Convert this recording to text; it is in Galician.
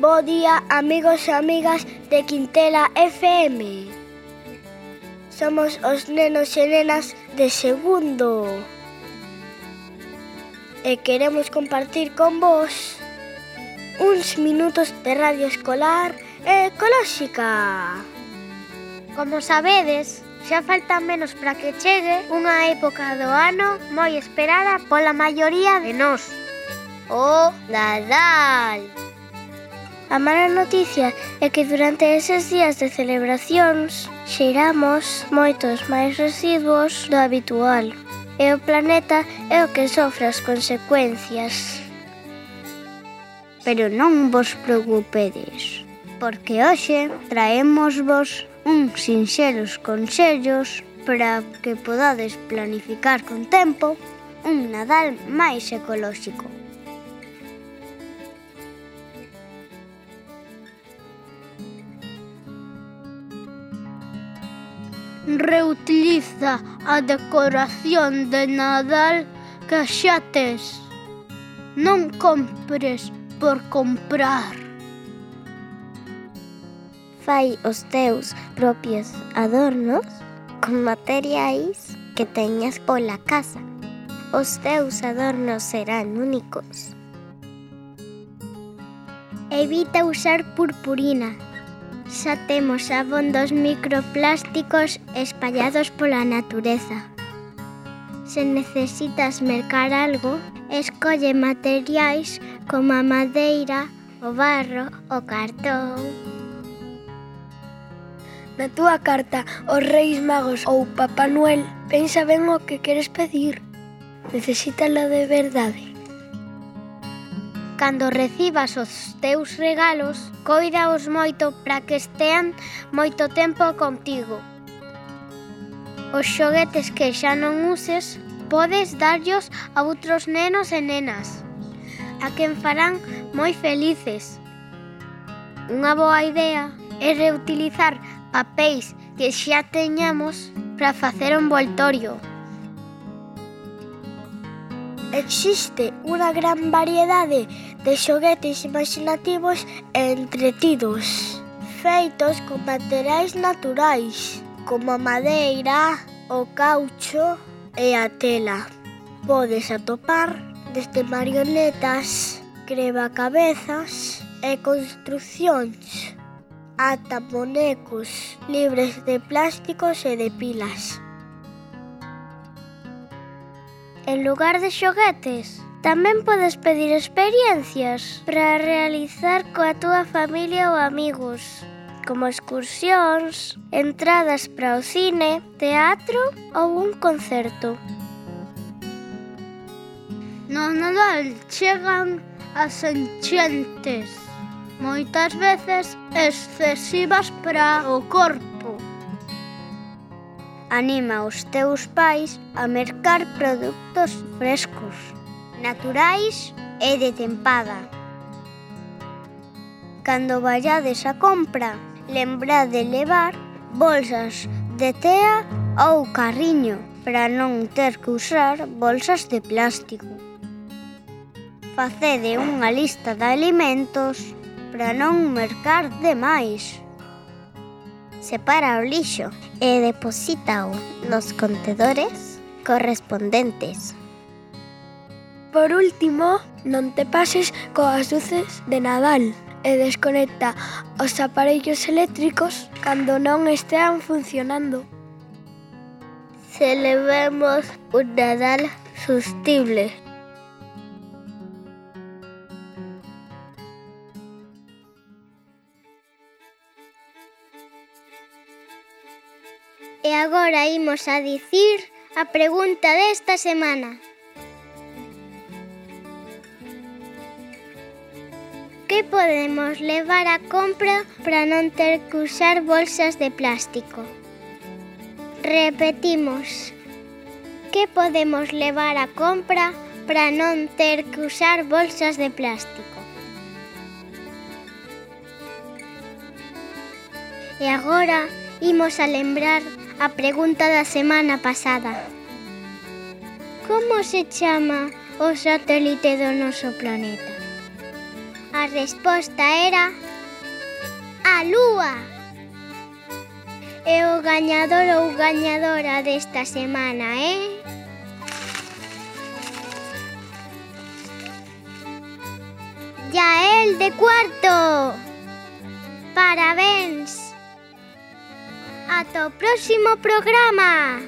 Bo día, amigos e amigas de Quintela FM. Somos os nenos e nenas de segundo. E queremos compartir con vos uns minutos de radio escolar e ecolóxica. Como sabedes, xa falta menos para que chegue unha época do ano moi esperada pola maioría de nós. O Nadal. A mala noticia é que durante eses días de celebracións xeramos moitos máis residuos do habitual e o planeta é o que sofre as consecuencias. Pero non vos preocupedes, porque hoxe traemos vos uns sinxelos consellos para que podades planificar con tempo un Nadal máis ecolóxico. reutiliza a decoración de Nadal que xa tes. Non compres por comprar. Fai os teus propios adornos con materiais que teñas pola casa. Os teus adornos serán únicos. Evita usar purpurina xa temos abondos microplásticos espallados pola natureza. Se necesitas mercar algo, escolle materiais como a madeira, o barro, o cartón. Na túa carta aos Reis Magos ou Papá Noel, pensa ben o que queres pedir. Necesítalo de verdade. Cando recibas os teus regalos, coidaos moito para que estean moito tempo contigo. Os xoguetes que xa non uses, podes darllos a outros nenos e nenas, a quen farán moi felices. Unha boa idea é reutilizar papéis que xa teñamos para facer un voltorio. Existe unha gran variedade de de xoguetes imaginativos e entretidos, feitos con materiais naturais, como a madeira, o caucho e a tela. Podes atopar desde marionetas, crevacabezas e construccións, ata bonecos libres de plásticos e de pilas. En lugar de xoguetes, Tamén podes pedir experiencias para realizar coa túa familia ou amigos, como excursións, entradas para o cine, teatro ou un concerto. No Nadal chegan as enchentes, moitas veces excesivas para o corpo. Anima os teus pais a mercar produtos frescos naturais e de tempada. Cando vayades a compra, lembrad de levar bolsas de tea ou carriño para non ter que usar bolsas de plástico. Facede unha lista de alimentos para non mercar demais. Separa o lixo e deposítao nos contedores correspondentes. Por último, non te pases coas luces de Nadal e desconecta os aparellos eléctricos cando non estean funcionando. Celebremos un Nadal sustible. E agora imos a dicir a pregunta desta semana. que podemos levar a compra para non ter que usar bolsas de plástico? Repetimos. Que podemos levar a compra para non ter que usar bolsas de plástico? E agora imos a lembrar a pregunta da semana pasada. Como se chama o satélite do noso planeta? A resposta era a lúa. E o gañador ou gañadora desta semana é... Eh? Yael de cuarto. Parabéns. Ata o próximo programa.